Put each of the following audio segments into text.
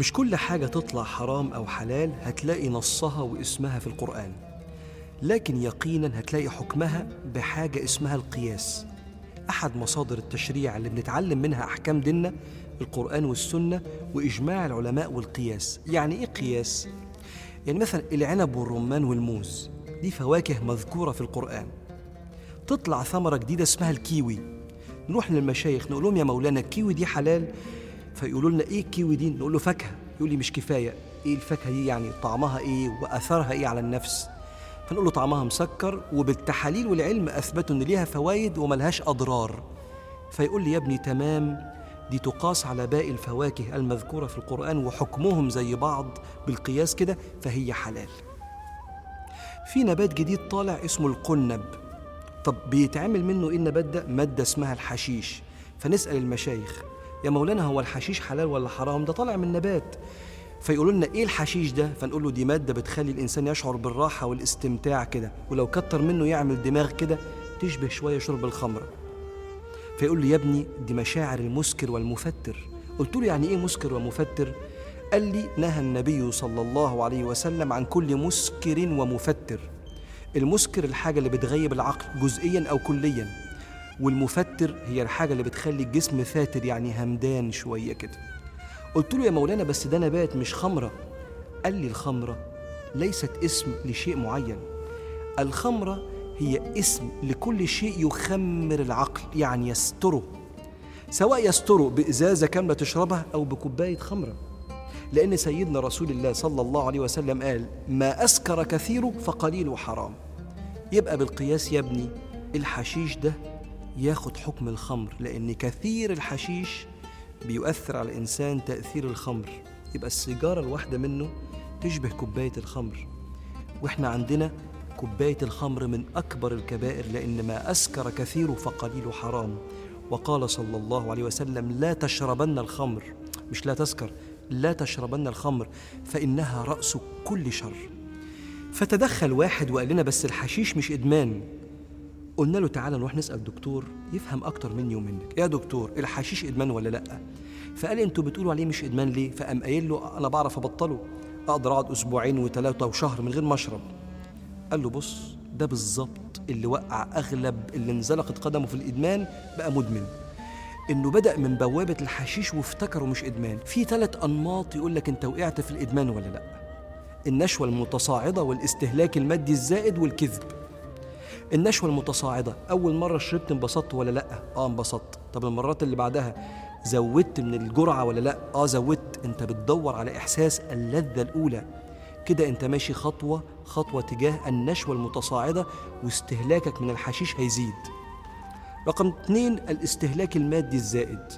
مش كل حاجة تطلع حرام أو حلال هتلاقي نصها واسمها في القرآن. لكن يقينا هتلاقي حكمها بحاجة اسمها القياس. أحد مصادر التشريع اللي بنتعلم منها أحكام ديننا القرآن والسنة وإجماع العلماء والقياس. يعني إيه قياس؟ يعني مثلا العنب والرمان والموز. دي فواكه مذكورة في القرآن. تطلع ثمرة جديدة اسمها الكيوي. نروح للمشايخ نقول لهم يا مولانا الكيوي دي حلال؟ فيقولوا لنا إيه الكيوي دي؟ نقول له فاكهة. يقول لي مش كفاية. إيه الفاكهة دي؟ يعني طعمها إيه؟ وأثرها إيه على النفس؟ فنقول له طعمها مسكر وبالتحاليل والعلم أثبتوا إن ليها فوائد وملهاش أضرار. فيقول لي يا ابني تمام. دي تقاس على باقي الفواكه المذكورة في القرآن وحكمهم زي بعض بالقياس كده فهي حلال. في نبات جديد طالع اسمه القنب. طب بيتعمل منه إيه النبات ده؟ مادة اسمها الحشيش. فنسأل المشايخ. يا مولانا هو الحشيش حلال ولا حرام؟ ده طالع من نبات. فيقولوا لنا إيه الحشيش ده؟ فنقول له دي مادة بتخلي الإنسان يشعر بالراحة والاستمتاع كده ولو كتر منه يعمل دماغ كده تشبه شوية شرب الخمره فيقول لي يا ابني دي مشاعر المسكر والمفتر. قلت له يعني إيه مسكر ومفتر؟ قال لي نهى النبي صلى الله عليه وسلم عن كل مسكر ومفتر. المسكر الحاجة اللي بتغيب العقل جزئيا أو كليا. والمفتر هي الحاجة اللي بتخلي الجسم فاتر يعني همدان شوية كده. قلت له يا مولانا بس ده نبات مش خمرة. قال لي الخمرة ليست اسم لشيء معين. الخمرة هي اسم لكل شيء يخمر العقل يعني يستره. سواء يستره بإزازة كاملة تشربها أو بكوباية خمرة. لأن سيدنا رسول الله صلى الله عليه وسلم قال ما أسكر كثير فقليل حرام يبقى بالقياس يا ابني الحشيش ده ياخد حكم الخمر لأن كثير الحشيش بيؤثر على الإنسان تأثير الخمر. يبقى السيجارة الواحدة منه تشبه كوباية الخمر. وإحنا عندنا كوباية الخمر من أكبر الكبائر لأن ما أسكر كثير فقليل حرام وقال صلى الله عليه وسلم لا تشربن الخمر. مش لا تسكر لا تشربن الخمر فإنها رأس كل شر. فتدخل واحد وقال لنا بس الحشيش مش إدمان. قلنا له تعالى نروح نسأل دكتور يفهم أكتر مني ومنك. يا دكتور الحشيش إدمان ولا لأ؟ فقال أنتوا بتقولوا عليه مش إدمان ليه؟ فقام قايل له أنا بعرف أبطله. أقدر أقعد أسبوعين وثلاثه وشهر من غير ما أشرب. قال له بص ده بالظبط اللي وقع أغلب اللي انزلقت قدمه في الإدمان بقى مدمن. إنه بدأ من بوابة الحشيش وافتكره مش إدمان. في ثلاث أنماط يقول لك أنت وقعت في الإدمان ولا لأ؟ النشوة المتصاعدة والاستهلاك المادي الزائد والكذب. النشوة المتصاعدة. أول مرة شربت انبسطت ولا لأ؟ آه انبسطت. طب المرات اللي بعدها زودت من الجرعة ولا لأ؟ آه زودت. أنت بتدور على إحساس اللذة الأولى. كده أنت ماشي خطوة خطوة تجاه النشوة المتصاعدة واستهلاكك من الحشيش هيزيد. رقم اتنين الاستهلاك المادي الزائد.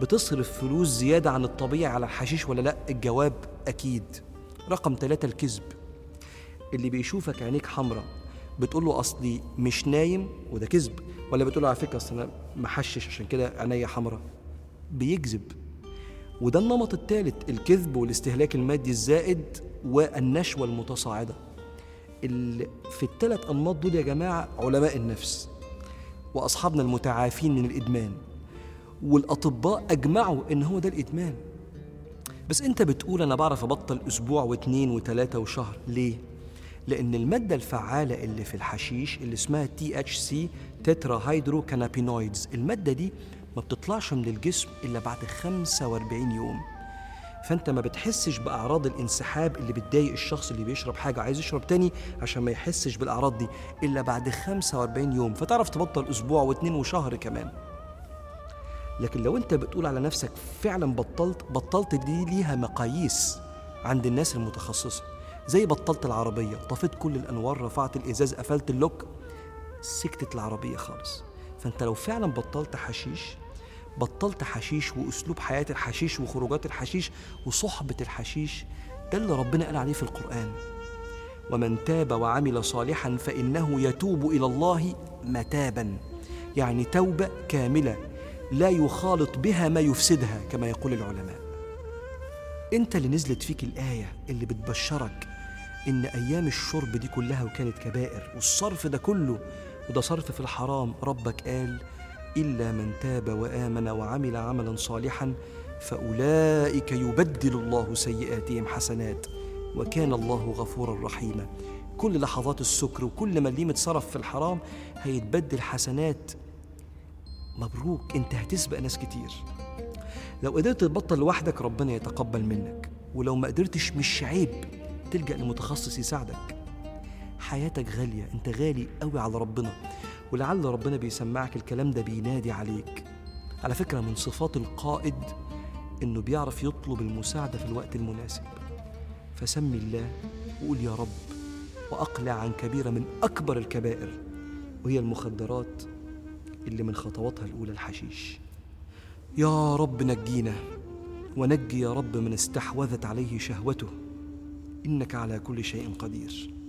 بتصرف فلوس زيادة عن الطبيعي على الحشيش ولا لأ؟ الجواب أكيد. رقم ثلاثة الكذب. اللي بيشوفك عينيك حمراء. بتقول له أصلي مش نايم وده كذب ولا بتقول له على فكرة أصل أنا محشش عشان كده عينيا حمراء. بيكذب. وده النمط الثالث الكذب والاستهلاك المادي الزائد والنشوة المتصاعدة. في الثلاث أنماط دول يا جماعة علماء النفس وأصحابنا المتعافين من الإدمان والأطباء أجمعوا إن هو ده الإدمان. بس أنت بتقول أنا بعرف أبطل أسبوع واثنين وثلاثه وشهر ليه؟ لأن المادة الفعالة اللي في الحشيش اللي اسمها تي اتش سي تترا هيدرو كانابينويدز المادة دي ما بتطلعش من الجسم إلا بعد 45 يوم. فأنت ما بتحسش بأعراض الانسحاب اللي بتضايق الشخص اللي بيشرب حاجة عايز يشرب تاني عشان ما يحسش بالأعراض دي إلا بعد 45 يوم. فتعرف تبطل أسبوع واتنين وشهر كمان. لكن لو أنت بتقول على نفسك فعلا بطلت بطلت دي ليها مقاييس عند الناس المتخصصة. زي بطلت العربية. طفيت كل الأنوار رفعت الإزاز قفلت اللوك. سكتت العربية خالص. فأنت لو فعلا بطلت حشيش بطلت حشيش وأسلوب حياة الحشيش وخروجات الحشيش وصحبة الحشيش ده اللي ربنا قال عليه في القرآن. ومن تاب وعمل صالحا فإنه يتوب إلى الله متابا. يعني توبة كاملة لا يخالط بها ما يفسدها كما يقول العلماء. أنت اللي نزلت فيك الآية اللي بتبشرك إن أيام الشرب دي كلها وكانت كبائر والصرف ده كله وده صرف في الحرام ربك قال إلا من تاب وآمن وعمل عملا صالحا فأولئك يبدل الله سيئاتهم حسنات وكان الله غفورا رحيما. كل لحظات السكر وكل مليم اتصرف في الحرام هيتبدل حسنات. مبروك أنت هتسبق ناس كتير. لو قدرت تبطل لوحدك ربنا يتقبل منك. ولو ما قدرتش مش عيب. تلجأ لمتخصص يساعدك. حياتك غالية انت غالي قوي على ربنا ولعل ربنا بيسمعك الكلام ده بينادي عليك. على فكرة من صفات القائد إنه بيعرف يطلب المساعدة في الوقت المناسب. فسمي الله وقول يا رب وأقلع عن كبيرة من أكبر الكبائر وهي المخدرات اللي من خطواتها الأولى الحشيش. يا رب نجينا ونجي يا رب من استحوذت عليه شهوته. إنك على كل شيء قدير.